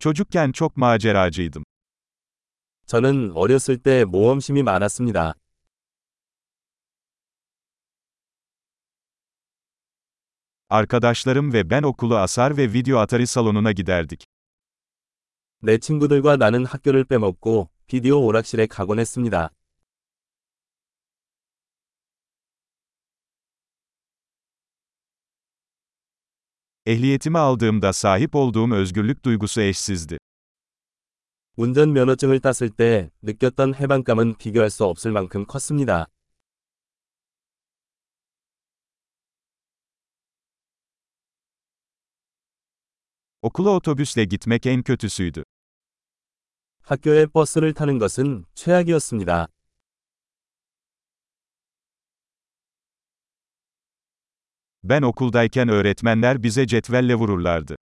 Çocukken çok maceracıydım. 저는 어렸을 때 모험심이 많았습니다. Arkadaşlarım ve ben okulu asar ve video atari salonuna giderdik. 내 친구들과 나는 학교를 빼먹고 비디오 오락실에 가곤 했습니다. Ehliyetimi aldığımda sahip olduğum özgürlük duygusu eşsizdi. 운전 면허증을 땄을 때 느꼈던 해방감은 비교할 수 없을 만큼 컸습니다. Okula otobüsle gitmek en kötüsüydü. 학교에 버스를 타는 것은 최악이었습니다. Ben okuldayken öğretmenler bize cetvelle vururlardı.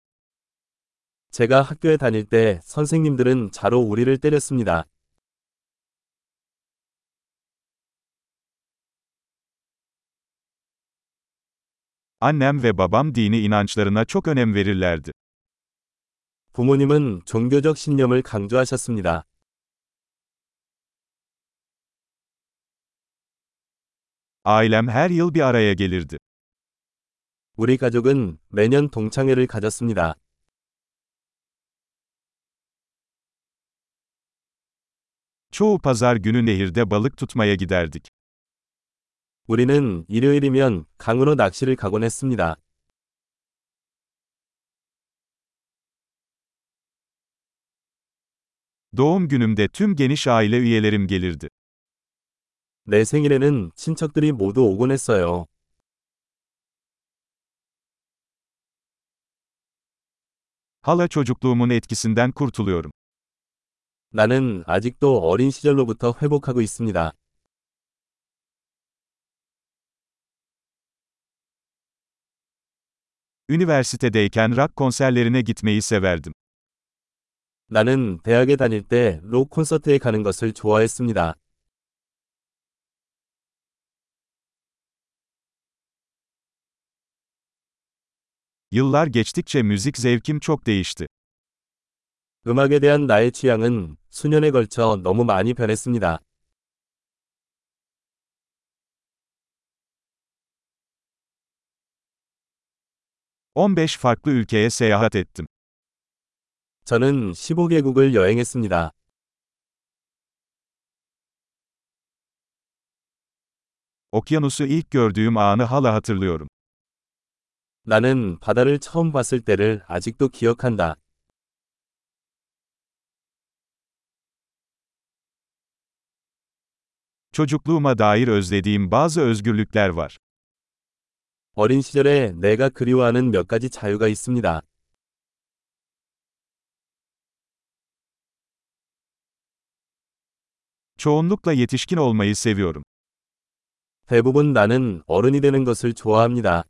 제가 학교에 다닐 때 선생님들은 자로 우리를 때렸습니다. Annem ve babam dini inançlarına çok önem verirlerdi. 부모님은 종교적 신념을 강조하셨습니다. Ailem her yıl bir araya gelirdi. 우리 가족은 매년 동창회를 가졌습니다. Çoğu pazar günü nehirde balık tutmaya giderdik. 우리는 일요일이면 강으로 낚시를 가곤 했습니다. Doğum günümde tüm geniş aile üyelerim gelirdi. 내 생일에는 친척들이 모두 오곤 했어요. Hala çocukluğumun etkisinden kurtuluyorum. 나는 아직도 어린 시절로부터 회복하고 있습니다. Üniversitedeyken rock konserlerine gitmeyi severdim. 나는 대학에 다닐 때 록 콘서트에 가는 것을 좋아했습니다. Yıllar geçtikçe müzik zevkim çok değişti. 음악에 대한 나의 취향은 수년에 걸쳐 너무 많이 변했습니다. ...15 farklı ülkeye seyahat ettim. 저는 15개국을 여행했습니다. Okyanusu ilk gördüğüm anı hala hatırlıyorum. 나는 바다를 처음 봤을 때를 아직도 기억한다. Çocukluğuma dair özlediğim bazı özgürlükler var. 어린 시절에 내가 그리워하는 몇 가지 자유가 있습니다. Çoğunlukla yetişkin olmayı seviyorum. 대부분 나는 어른이 되는 것을 좋아합니다.